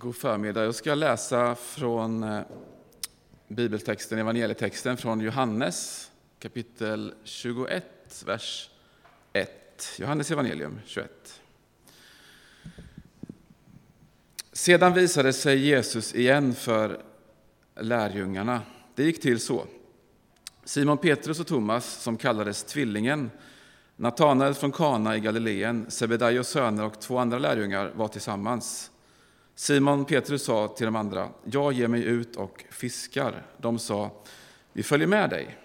God förmiddag. Jag ska läsa från eh, bibeltexten, evangelietexten från Johannes kapitel 21, vers 1. Johannes evangelium 21. Sedan visade sig Jesus igen för lärjungarna. Det gick till så. Simon Petrus och Thomas, som kallades Tvillingen, Natanael från Kana i Galileen, Sebedaios söner och två andra lärjungar var tillsammans. Simon Petrus sa till de andra, jag ger mig ut och fiskar. De sa, vi följer med dig.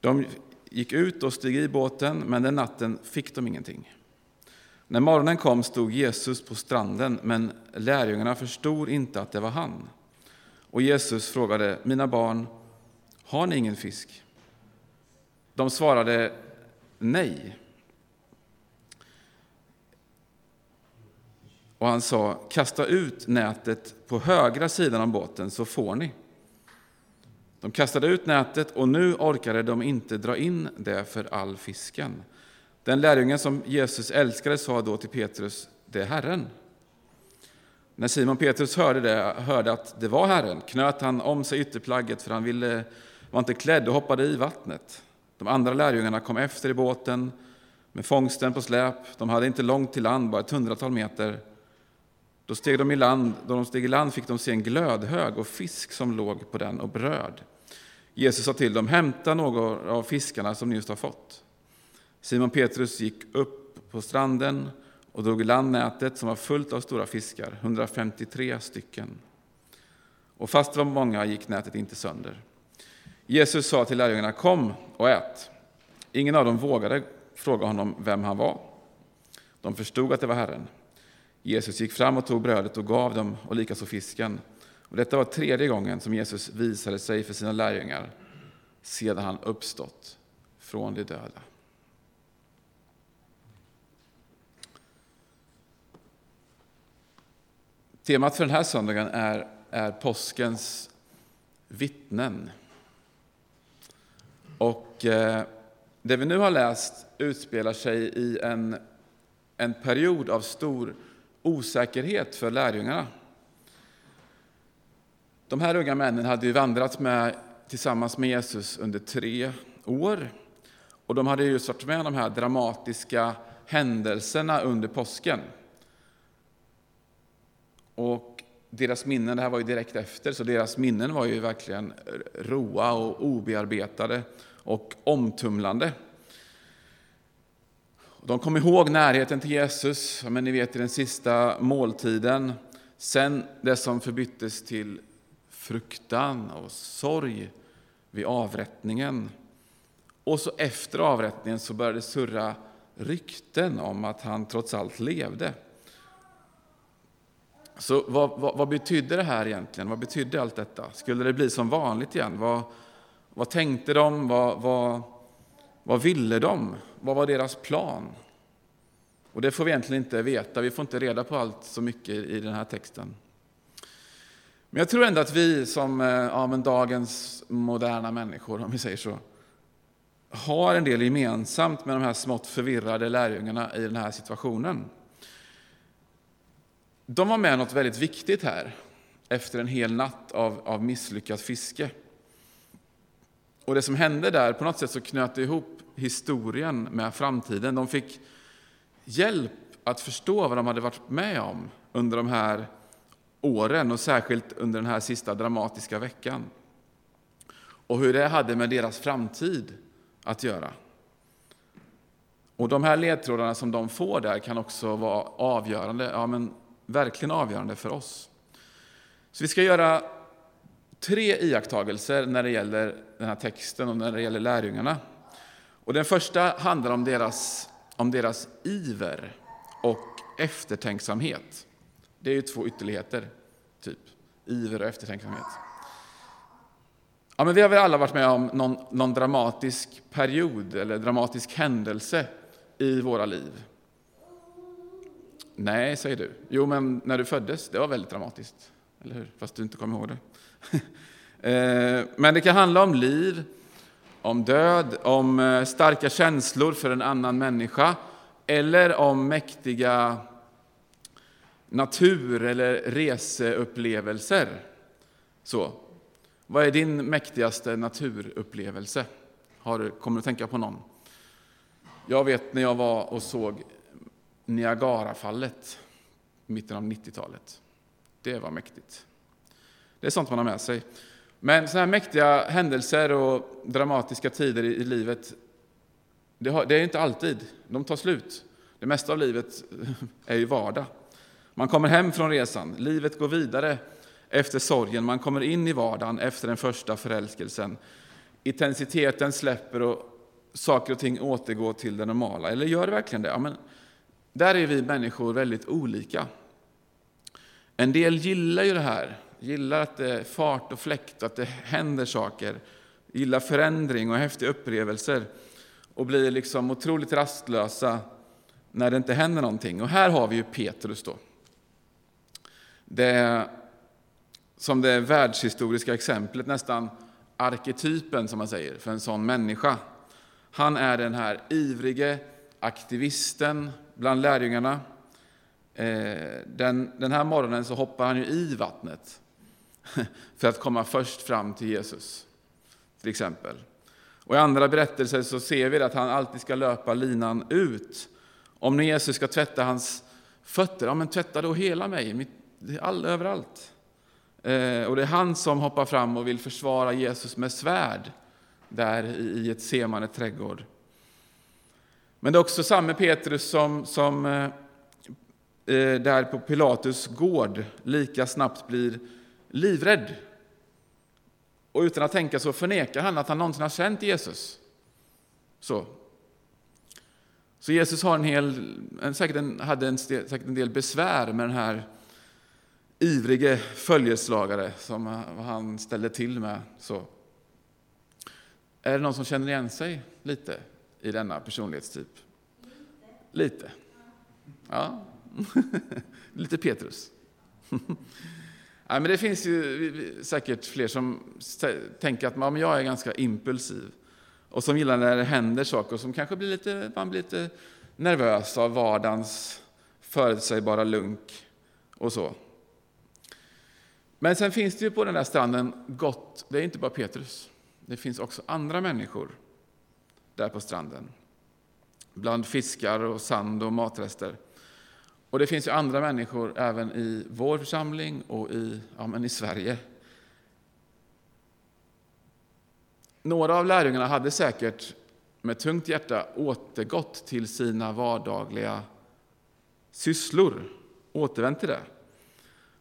De gick ut och steg i båten, men den natten fick de ingenting. När morgonen kom stod Jesus på stranden, men lärjungarna förstod inte att det var han. Och Jesus frågade, mina barn, har ni ingen fisk? De svarade nej. Och han sa, kasta ut nätet på högra sidan av båten så får ni. De kastade ut nätet och nu orkade de inte dra in det för all fisken. Den lärjungen som Jesus älskade sa då till Petrus, det är Herren. När Simon Petrus hörde, det, hörde att det var Herren knöt han om sig ytterplagget för han ville, var inte klädd och hoppade i vattnet. De andra lärjungarna kom efter i båten med fångsten på släp. De hade inte långt till land, bara ett hundratal meter. Då, steg de i land, då de steg i land fick de se en glödhög och fisk som låg på den och bröd. Jesus sa till dem, hämta några av fiskarna som ni just har fått. Simon Petrus gick upp på stranden och drog i land nätet som var fullt av stora fiskar, 153 stycken. Och fast det var många gick nätet inte sönder. Jesus sa till lärjungarna, kom och ät. Ingen av dem vågade fråga honom vem han var. De förstod att det var Herren. Jesus gick fram och tog brödet och gav dem, och likaså fisken. Och detta var tredje gången som Jesus visade sig för sina lärjungar sedan han uppstått från de döda. Temat för den här söndagen är, är påskens vittnen. Och eh, det vi nu har läst utspelar sig i en, en period av stor osäkerhet för lärjungarna. De här unga männen hade ju vandrat med, tillsammans med Jesus under tre år. Och de hade just varit med om de här dramatiska händelserna under påsken. Och deras minnen, det här var ju direkt efter, så deras minnen var ju verkligen roa och obearbetade och omtumlande. De kom ihåg närheten till Jesus, men ni vet i den sista måltiden, sen det som förbyttes till fruktan och sorg vid avrättningen. Och så efter avrättningen så började surra rykten om att han trots allt levde. Så vad, vad, vad betydde det här egentligen? Vad betydde allt detta? Skulle det bli som vanligt igen? Vad, vad tänkte de? Vad, vad, vad ville de? Vad var deras plan? Och det får vi egentligen inte veta. Vi får inte reda på allt så mycket i den här texten. Men jag tror ändå att vi som eh, ja, men dagens moderna människor, om vi säger så, har en del gemensamt med de här smått förvirrade lärjungarna i den här situationen. De var med något väldigt viktigt här, efter en hel natt av, av misslyckat fiske. Och det som hände där, på något sätt så knöt det ihop historien med framtiden. De fick hjälp att förstå vad de hade varit med om under de här åren och särskilt under den här sista dramatiska veckan. Och hur det hade med deras framtid att göra. Och de här ledtrådarna som de får där kan också vara avgörande, ja men verkligen avgörande för oss. Så vi ska göra tre iakttagelser när det gäller den här texten och när det gäller lärjungarna. Och den första handlar om deras, om deras iver och eftertänksamhet. Det är ju två ytterligheter, typ. Iver och eftertänksamhet. Ja, men vi har väl alla varit med om någon, någon dramatisk period eller dramatisk händelse i våra liv. Nej, säger du. Jo, men när du föddes, det var väldigt dramatiskt. Eller hur? Fast du inte kommer ihåg det. Eh, men det kan handla om liv, om död, om eh, starka känslor för en annan människa eller om mäktiga natur eller reseupplevelser. Så. Vad är din mäktigaste naturupplevelse? Har, kommer du att tänka på någon? Jag vet när jag var och såg Niagarafallet i mitten av 90-talet. Det var mäktigt. Det är sånt man har med sig. Men sådana här mäktiga händelser och dramatiska tider i, livet, det, har, det är inte alltid. De tar slut. Det mesta av livet är ju vardag. Man kommer hem från resan, livet går vidare efter sorgen, man kommer in i vardagen efter den första förälskelsen. Intensiteten släpper och saker och ting återgår till det normala. Eller gör det verkligen det? Ja, men där är vi människor väldigt olika. En del gillar ju det här, gillar att det är fart och fläkt, att det händer saker, gillar förändring och häftiga upplevelser och blir liksom otroligt rastlösa när det inte händer någonting. Och här har vi ju Petrus då. Det, som det världshistoriska exemplet, nästan arketypen som man säger, för en sån människa. Han är den här ivrige aktivisten bland lärjungarna. Eh, den, den här morgonen så hoppar han ju i vattnet för att komma först fram till Jesus, till exempel. Och I andra berättelser så ser vi att han alltid ska löpa linan ut. Om nu Jesus ska tvätta hans fötter, ja men tvätta då hela mig, all, överallt. Eh, och det är han som hoppar fram och vill försvara Jesus med svärd där i ett semane trädgård. Men det är också samme Petrus som, som eh, eh där på Pilatus gård lika snabbt blir livrädd. Och utan att tänka så förnekar han att han någonsin har känt Jesus. Så. Så Jesus har en hel, säkert en, hade en, säkert en del besvär med den här ivrige följeslagare som han ställde till med. Så. Är det någon som känner igen sig lite i denna personlighetstyp? Lite. Ja, lite Petrus. Nej, men det finns ju säkert fler som tänker att ja, jag är ganska impulsiv och som gillar när det händer saker och som kanske blir lite, man blir lite nervös av vardagens förutsägbara lunk och så. Men sen finns det ju på den där stranden gott, det är inte bara Petrus, det finns också andra människor där på stranden. Bland fiskar och sand och matrester. Och det finns ju andra människor även i vår församling och i, ja, men i Sverige. Några av lärjungarna hade säkert med tungt hjärta återgått till sina vardagliga sysslor, återvänt till det.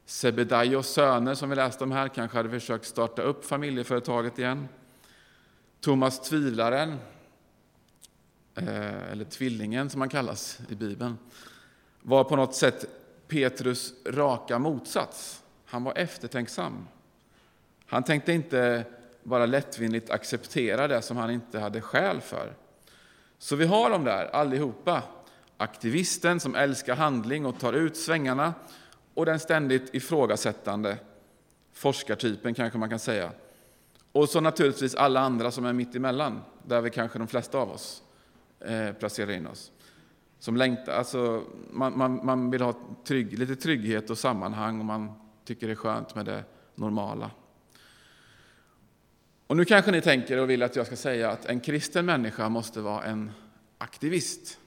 Sebedaios söner, som vi läste om här, kanske hade försökt starta upp familjeföretaget igen. Thomas tvivlaren, eh, eller tvillingen som han kallas i Bibeln, var på något sätt Petrus raka motsats. Han var eftertänksam. Han tänkte inte bara lättvindigt acceptera det som han inte hade skäl för. Så vi har dem där allihopa. Aktivisten som älskar handling och tar ut svängarna och den ständigt ifrågasättande forskartypen kanske man kan säga. Och så naturligtvis alla andra som är mitt emellan, där vi kanske de flesta av oss eh, placerar in oss. Som längtar, alltså man, man, man vill ha trygg, lite trygghet och sammanhang och man tycker det är skönt med det normala. Och nu kanske ni tänker och vill att jag ska säga att en kristen människa måste vara en aktivist.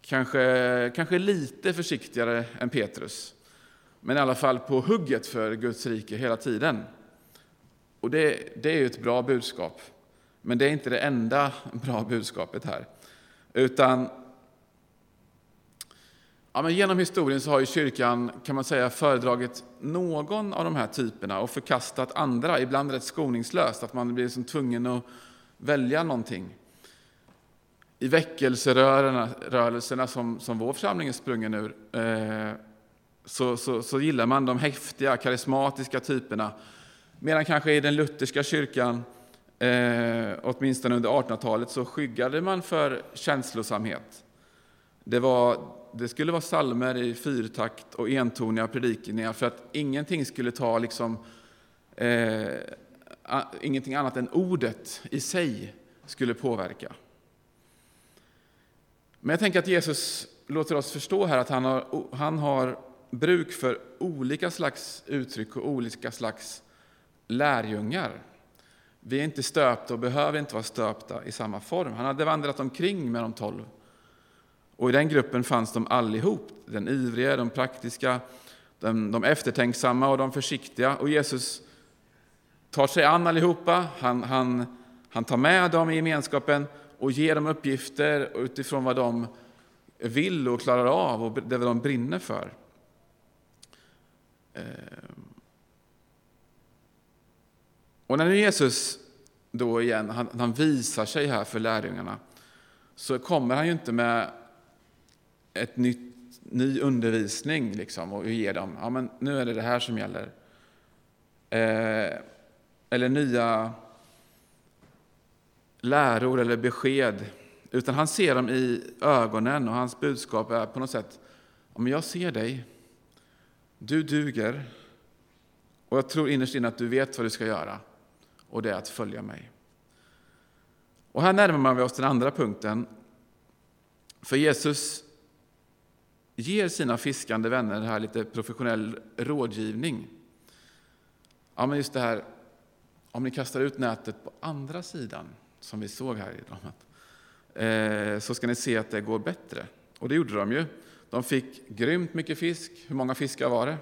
Kanske, kanske lite försiktigare än Petrus, men i alla fall på hugget för Guds rike hela tiden. Och det, det är ju ett bra budskap, men det är inte det enda bra budskapet här. Utan ja, men genom historien så har ju kyrkan kan man säga, föredragit någon av de här typerna och förkastat andra, ibland rätt skoningslöst, att man blir liksom tvungen att välja någonting i väckelserörelserna som, som vår församling är sprungen ur eh, så, så, så, gillar man de häftiga, karismatiska typerna. Medan kanske i den lutherska kyrkan, eh, åtminstone under 1800-talet, så skyggade man för känslosamhet. Det, var, det skulle vara salmer i fyrtakt och entoniga predikningar för att ingenting skulle ta liksom, eh, ingenting annat än ordet i sig skulle påverka. Men jag tänker att Jesus låter oss förstå här att han har, han har bruk för olika slags uttryck och olika slags lärjungar. Vi är inte stöpta och behöver inte vara stöpta i samma form. Han hade vandrat omkring med de tolv. Och i den gruppen fanns de allihop, den ivriga, de praktiska, de, de eftertänksamma och de försiktiga. Och Jesus tar sig an allihopa, han, han, han tar med dem i gemenskapen och ger dem uppgifter utifrån vad de vill och klarar av och det de brinner för. Eh. Och när nu Jesus då igen, han, han visar sig här för lärjungarna, så kommer han ju inte med ett nytt, ny undervisning liksom, och ge dem, ja men nu är det det här som gäller. Eh, eller nya läror eller besked, utan han ser dem i ögonen och hans budskap är på något sätt, ja, men jag ser dig, du duger och jag tror innerst inne att du vet vad du ska göra och det är att följa mig. Och här närmar vi oss den andra punkten. För Jesus ger sina fiskande vänner här lite professionell rådgivning. Ja, men just det här, om ni kastar ut nätet på andra sidan, som vi såg här i dramat, eh, så ska ni se att det går bättre. Och det gjorde de ju. De fick grymt mycket fisk. Hur många fiskar var det?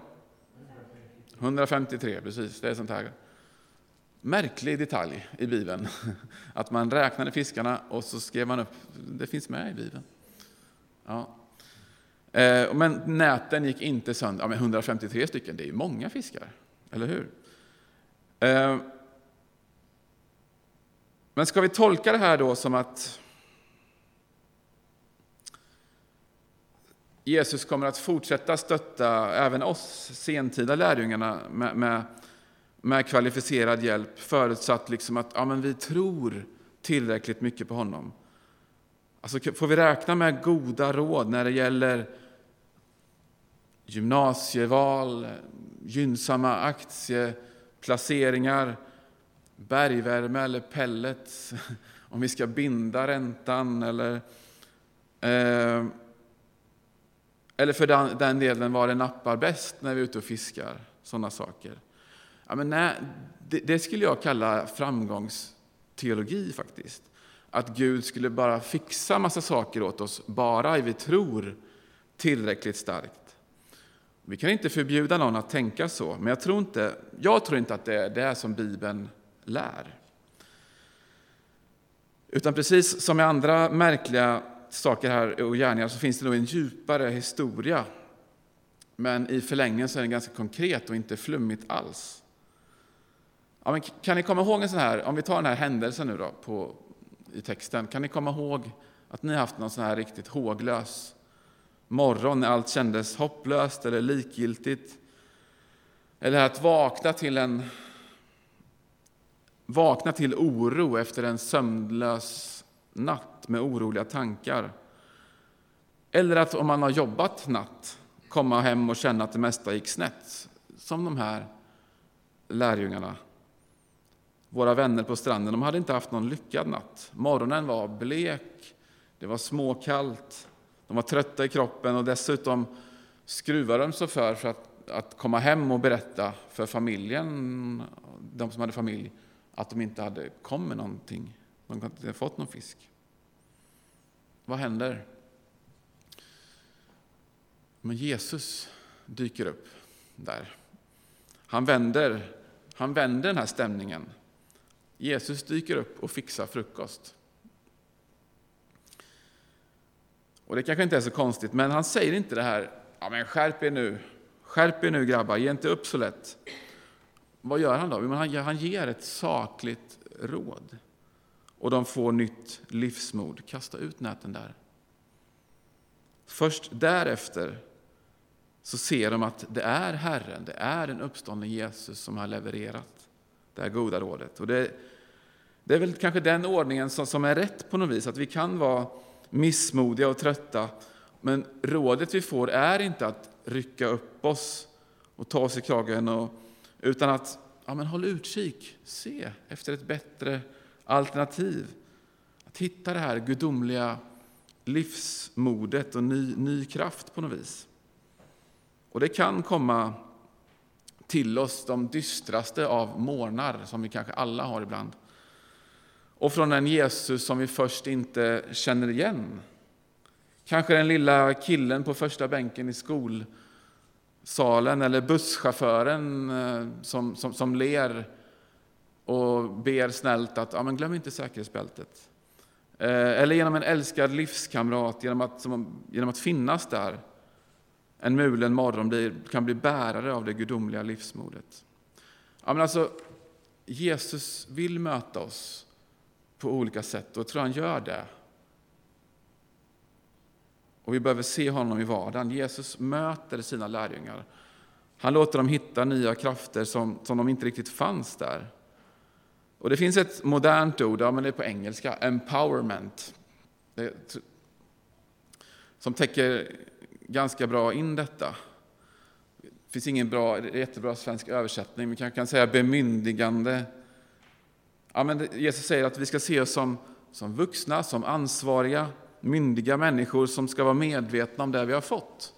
153, precis. Det är sånt här märklig detalj i Bibeln. Att man räknade fiskarna och så skrev man upp, det finns med i Bibeln. Ja. Eh, men näten gick inte sönder. Ja, men 153 stycken, det är ju många fiskar, eller hur? Eh, men ska vi tolka det här då som att Jesus kommer att fortsätta stötta även oss sentida lärjungarna med, med, med kvalificerad hjälp, förutsatt liksom att ja, men vi tror tillräckligt mycket på honom. Alltså, får vi räkna med goda råd när det gäller gymnasieval, gynnsamma aktieplaceringar, bergvärme eller pellets, om vi ska binda räntan eller eh, eller för den, den delen var det nappar bäst när vi är ute och fiskar. Sådana saker. Ja, men nej, det, det, skulle jag kalla framgångsteologi faktiskt. Att Gud skulle bara fixa massa saker åt oss, bara vi tror tillräckligt starkt. Vi kan inte förbjuda någon att tänka så, men jag tror inte, jag tror inte att det är det som Bibeln lär. Utan precis som med andra märkliga saker här och gärningar så finns det nog en djupare historia. Men i förlängningen så är den ganska konkret och inte flummigt alls. Ja, men kan ni komma ihåg en sån här, om vi tar den här händelsen nu då på, i texten, kan ni komma ihåg att ni har haft någon sån här riktigt håglös morgon när allt kändes hopplöst eller likgiltigt? Eller att vakna till en vakna till oro efter en sömnlös natt med oroliga tankar. Eller att om man har jobbat natt, komma hem och känna att det mesta gick snett, som de här lärjungarna. Våra vänner på stranden, de hade inte haft någon lyckad natt. Morgonen var blek, det var småkallt, de var trötta i kroppen och dessutom skruvade de sig för, för att, att komma hem och berätta för familjen, de som hade familj, att de inte hade kommit någonting. De hade inte fått någon fisk. Vad händer? Men Jesus dyker upp där. Han vänder, han vänder den här stämningen. Jesus dyker upp och fixar frukost. Och Det kanske inte är så konstigt, men han säger inte det här ja, men skärp er nu, skärp er nu grabbar, ge inte upp så lätt. Vad gör han då? Han ger ett sakligt råd och de får nytt livsmod. Kasta ut näten där. Först därefter så ser de att det är Herren, det är den uppståndne Jesus som har levererat det här goda rådet. Och det, det är väl kanske den ordningen som, som är rätt på något vis, att vi kan vara missmodiga och trötta, men rådet vi får är inte att rycka upp oss och ta oss i kragen, och, utan att ja, men håll utkik, se efter ett bättre alternativ. Att hitta det här gudomliga livsmodet och ny, ny kraft på något vis. Och det kan komma till oss de dystraste av morgnar, som vi kanske alla har ibland. Och från en Jesus som vi först inte känner igen. Kanske den lilla killen på första bänken i skolsalen eller busschauffören eh, som, som, som ler och ber snällt att ja, men glöm inte säkerhetsbältet. Eh, eller genom en älskad livskamrat, genom att, som, genom att finnas där en mulen morgon blir, kan bli bärare av det gudomliga livsmodet. Ja, men alltså, Jesus vill möta oss på olika sätt och jag tror han gör det. Och vi behöver se honom i vardagen. Jesus möter sina lärjungar. Han låter dem hitta nya krafter som, som de inte riktigt fanns där. Och Det finns ett modernt ord, ja, men det är på engelska, empowerment, det, som täcker ganska bra in detta. Det finns ingen bra, jättebra svensk översättning, men kan, kan säga bemyndigande. Ja, men Jesus säger att vi ska se oss som, som vuxna, som ansvariga, myndiga människor som ska vara medvetna om det vi har fått.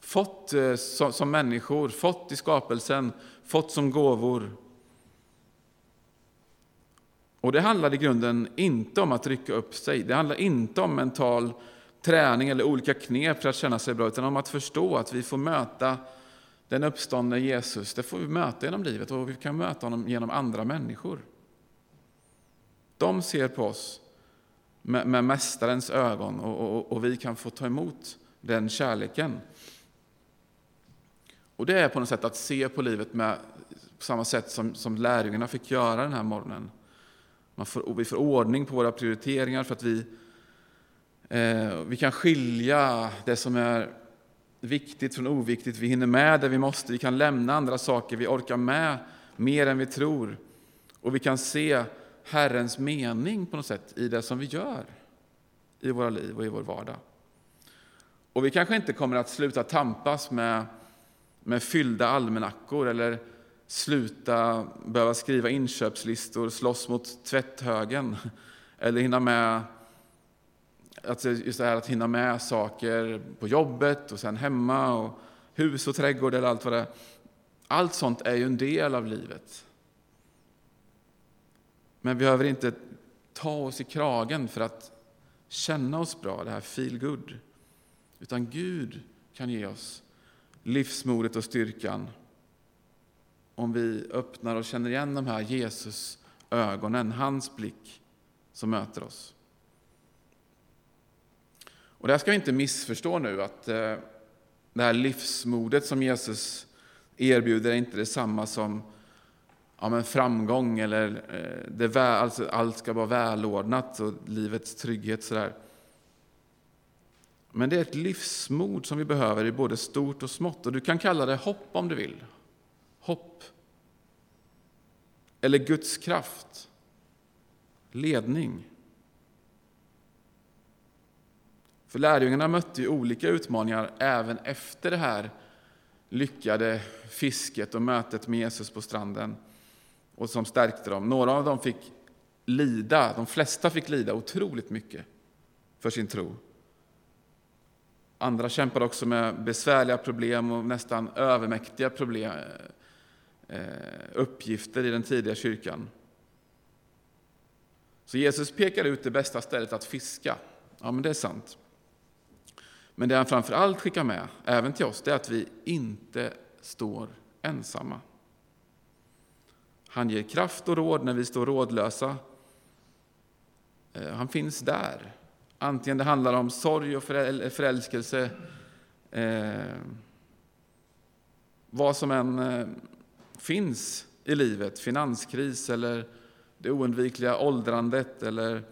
Fått eh, som, som människor, fått i skapelsen, fått som gåvor. Och Det handlar i grunden inte om att rycka upp sig. Det handlar inte om mental träning eller olika knep för att känna sig bra, utan om att förstå att vi får möta den uppståndne Jesus. Det får vi möta genom livet och vi kan möta honom genom andra människor. De ser på oss med, med Mästarens ögon och, och, och vi kan få ta emot den kärleken. Och Det är på något sätt att se på livet med, på samma sätt som, som lärjungarna fick göra den här morgonen. Man får, vi får ordning på våra prioriteringar för att vi, eh, vi kan skilja det som är viktigt från oviktigt. Vi hinner med det vi måste. Vi kan lämna andra saker. Vi orkar med mer än vi tror. Och vi kan se Herrens mening på något sätt i det som vi gör i våra liv och i vår vardag. Och vi kanske inte kommer att sluta tampas med, med fyllda almanackor eller sluta behöva skriva inköpslistor, slåss mot tvätthögen eller hinna med att, just det här att hinna med saker på jobbet och sen hemma och hus och trädgård eller allt vad det är. Allt sånt är ju en del av livet. Men vi behöver inte ta oss i kragen för att känna oss bra, det här feel good. Utan Gud kan ge oss livsmodet och styrkan om vi öppnar och känner igen de här Jesus ögonen, hans blick som möter oss. Och det här ska vi inte missförstå nu, att eh, det här livsmodet som Jesus erbjuder är inte detsamma som ja, men framgång eller eh, det väl, alltså, allt ska vara välordnat och livets trygghet. Sådär. Men det är ett livsmod som vi behöver i både stort och smått. Och du kan kalla det hopp om du vill. Hopp. Eller Guds kraft. Ledning. För lärjungarna mötte ju olika utmaningar även efter det här lyckade fisket och mötet med Jesus på stranden och som stärkte dem. Några av dem fick lida, de flesta fick lida otroligt mycket för sin tro. Andra kämpade också med besvärliga problem och nästan övermäktiga problem, eh, uppgifter i den tidiga kyrkan. Så Jesus pekar ut det bästa stället att fiska. Ja, men det är sant. Men det han framför allt skickar med, även till oss, det är att vi inte står ensamma. Han ger kraft och råd när vi står rådlösa. Eh, han finns där. Antingen det handlar om sorg och förälskelse, eh, vad som än eh, finns i livet, finanskris eller det oundvikliga åldrandet eller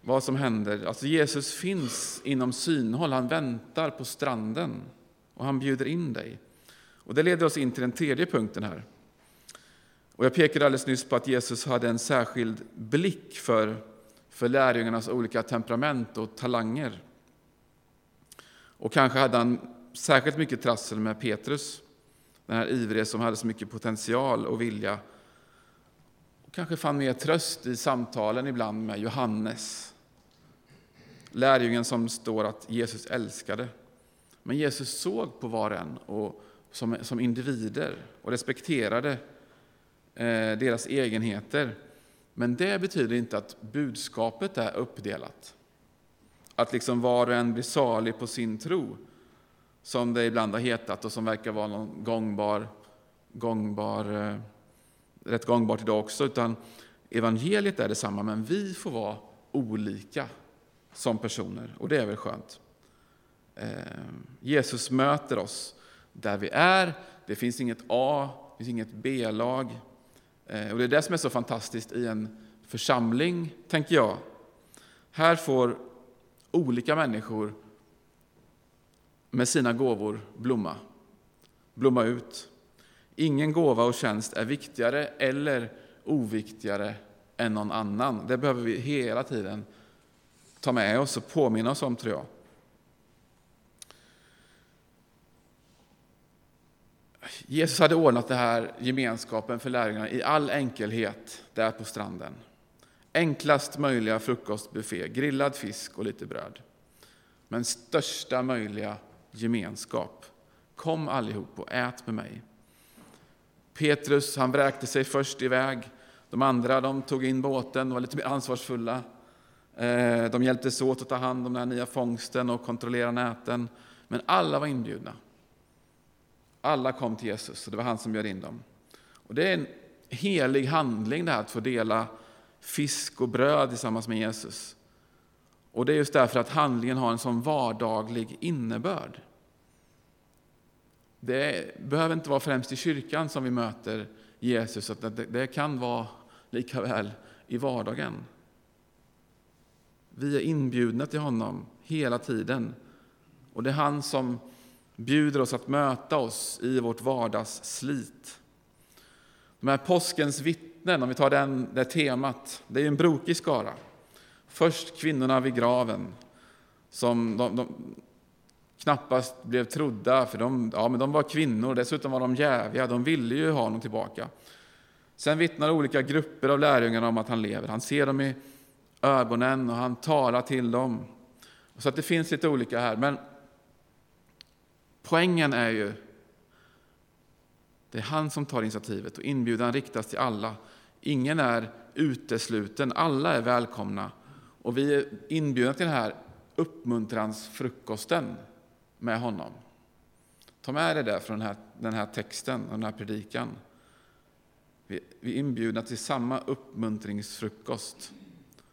vad som händer. Alltså Jesus finns inom synhåll, han väntar på stranden och han bjuder in dig. Och Det leder oss in till den tredje punkten här. Och jag pekade alldeles nyss på att Jesus hade en särskild blick för, för lärjungarnas olika temperament och talanger. Och kanske hade han särskilt mycket trassel med Petrus, den här ivrige som hade så mycket potential och vilja. Kanske fann mer tröst i samtalen ibland med Johannes, lärjungen som står att Jesus älskade. Men Jesus såg på var och en och som, som individer och respekterade eh, deras egenheter. Men det betyder inte att budskapet är uppdelat. Att liksom var och en blir salig på sin tro, som det ibland har hetat och som verkar vara någon gångbar, gångbar, eh, rätt gångbart idag också. Utan evangeliet är detsamma, men vi får vara olika som personer, och det är väl skönt. Eh, Jesus möter oss där vi är. Det finns inget A, det finns inget B-lag. Eh, och det är det som är så fantastiskt i en församling, tänker jag. Här får olika människor med sina gåvor blomma, blomma ut. Ingen gåva och tjänst är viktigare eller oviktigare än någon annan. Det behöver vi hela tiden ta med oss och påminna oss om, tror jag. Jesus hade ordnat den här gemenskapen för lärjungarna i all enkelhet där på stranden. Enklast möjliga frukostbuffé, grillad fisk och lite bröd. Men största möjliga gemenskap. Kom allihop och ät med mig. Petrus han vräkte sig först iväg. De andra de tog in båten, de var lite mer ansvarsfulla. Eh, de hjälptes åt att ta hand om den nya fångsten och kontrollera näten. Men alla var inbjudna. Alla kom till Jesus och det var han som bjöd in dem. Och det är en helig handling det här att få dela fisk och bröd tillsammans med Jesus. Och det är just därför att handlingen har en sån vardaglig innebörd. Det behöver inte vara främst i kyrkan som vi möter Jesus, att det kan vara lika väl i vardagen. Vi är inbjudna till honom hela tiden. Och det är han som bjuder oss att möta oss i vårt vardagsslit. De här påskens vittnen, om vi tar den, det temat, det är en brokig skara. Först kvinnorna vid graven, som de, de knappast blev trodda, för de, ja, men de var kvinnor, dessutom var de jäviga, de ville ju ha honom tillbaka. Sen vittnar olika grupper av lärjungarna om att han lever. Han ser dem i ögonen och han talar till dem. Så att det finns lite olika här. Men Poängen är ju, det är han som tar initiativet och inbjudan riktas till alla. Ingen är utesluten, alla är välkomna. Och vi är inbjudna till den här uppmuntransfrukosten med honom. Ta med dig det från den här, den här texten och den här predikan. Vi, vi är inbjudna till samma uppmuntringsfrukost.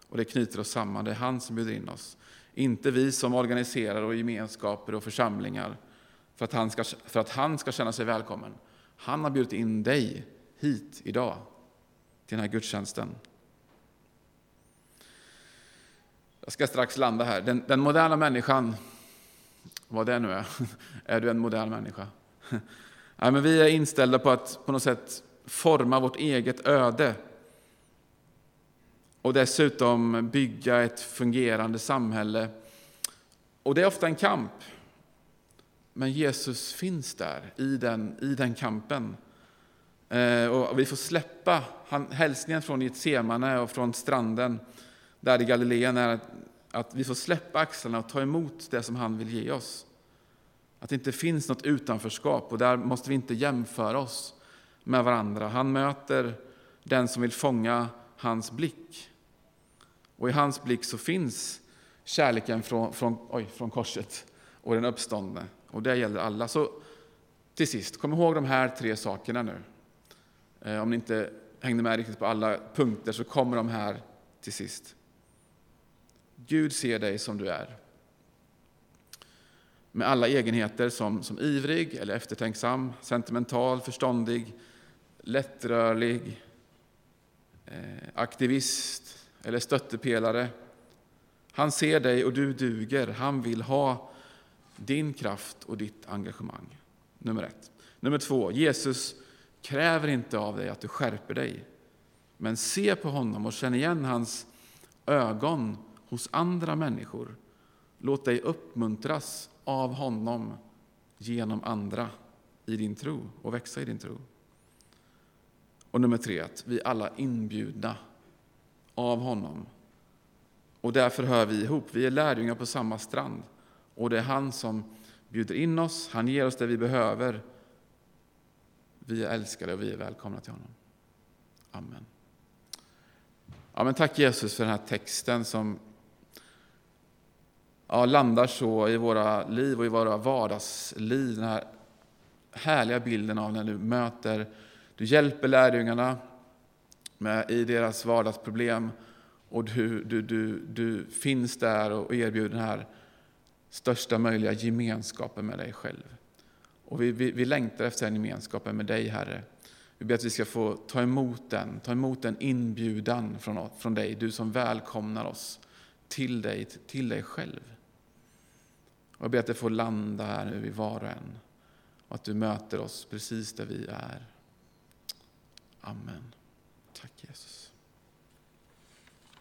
Och det knyter oss samman, det är han som bjuder in oss. Inte vi som organiserar och gemenskaper och församlingar för att, han ska, för att han ska känna sig välkommen. Han har bjudit in dig hit idag, till den här gudstjänsten. Jag ska strax landa här. Den, den moderna människan, vad det nu är, är du en modern människa? Nej, men vi är inställda på att på något sätt forma vårt eget öde och dessutom bygga ett fungerande samhälle. Och det är ofta en kamp. Men Jesus finns där i den, i den kampen. Eh, och vi får släppa hälsningen från Getsemane och från stranden där i Galileen är att, att vi får släppa axlarna och ta emot det som han vill ge oss. Att det inte finns något utanförskap och där måste vi inte jämföra oss med varandra. Han möter den som vill fånga hans blick. Och i hans blick så finns kärleken från, från, oj, från korset och den uppståndne. Och det gäller alla. Så till sist, kom ihåg de här tre sakerna nu. Eh, om ni inte hängde med riktigt på alla punkter så kommer de här till sist. Gud ser dig som du är. Med alla egenheter som, som ivrig eller eftertänksam, sentimental, förståndig, lättrörlig, eh, aktivist eller stöttepelare. Han ser dig och du duger. Han vill ha din kraft och ditt engagemang. Nummer ett. Nummer två, Jesus kräver inte av dig att du skärper dig. Men se på honom och känn igen hans ögon hos andra människor. Låt dig uppmuntras av honom genom andra i din tro och växa i din tro. Och nummer tre, att vi alla inbjudna av honom Och därför hör vi ihop. Vi är lärjungar på samma strand. Och det är han som bjuder in oss, han ger oss det vi behöver. Vi är älskade och vi är välkomna till honom. Amen. Ja, men tack Jesus för den här texten som ja, landar så i våra liv och i våra vardagsliv. Den här härliga bilden av när du möter, du hjälper lärjungarna med, i deras vardagsproblem och du, du, du, du finns där och erbjuder den här största möjliga gemenskapen med dig själv. Och vi, vi, vi längtar efter den gemenskapen med dig, Herre. Vi ber att vi ska få ta emot den, ta emot den inbjudan från, från dig, du som välkomnar oss till dig, till dig själv. Och jag ber att det får landa här nu i var och en och att du möter oss precis där vi är. Amen.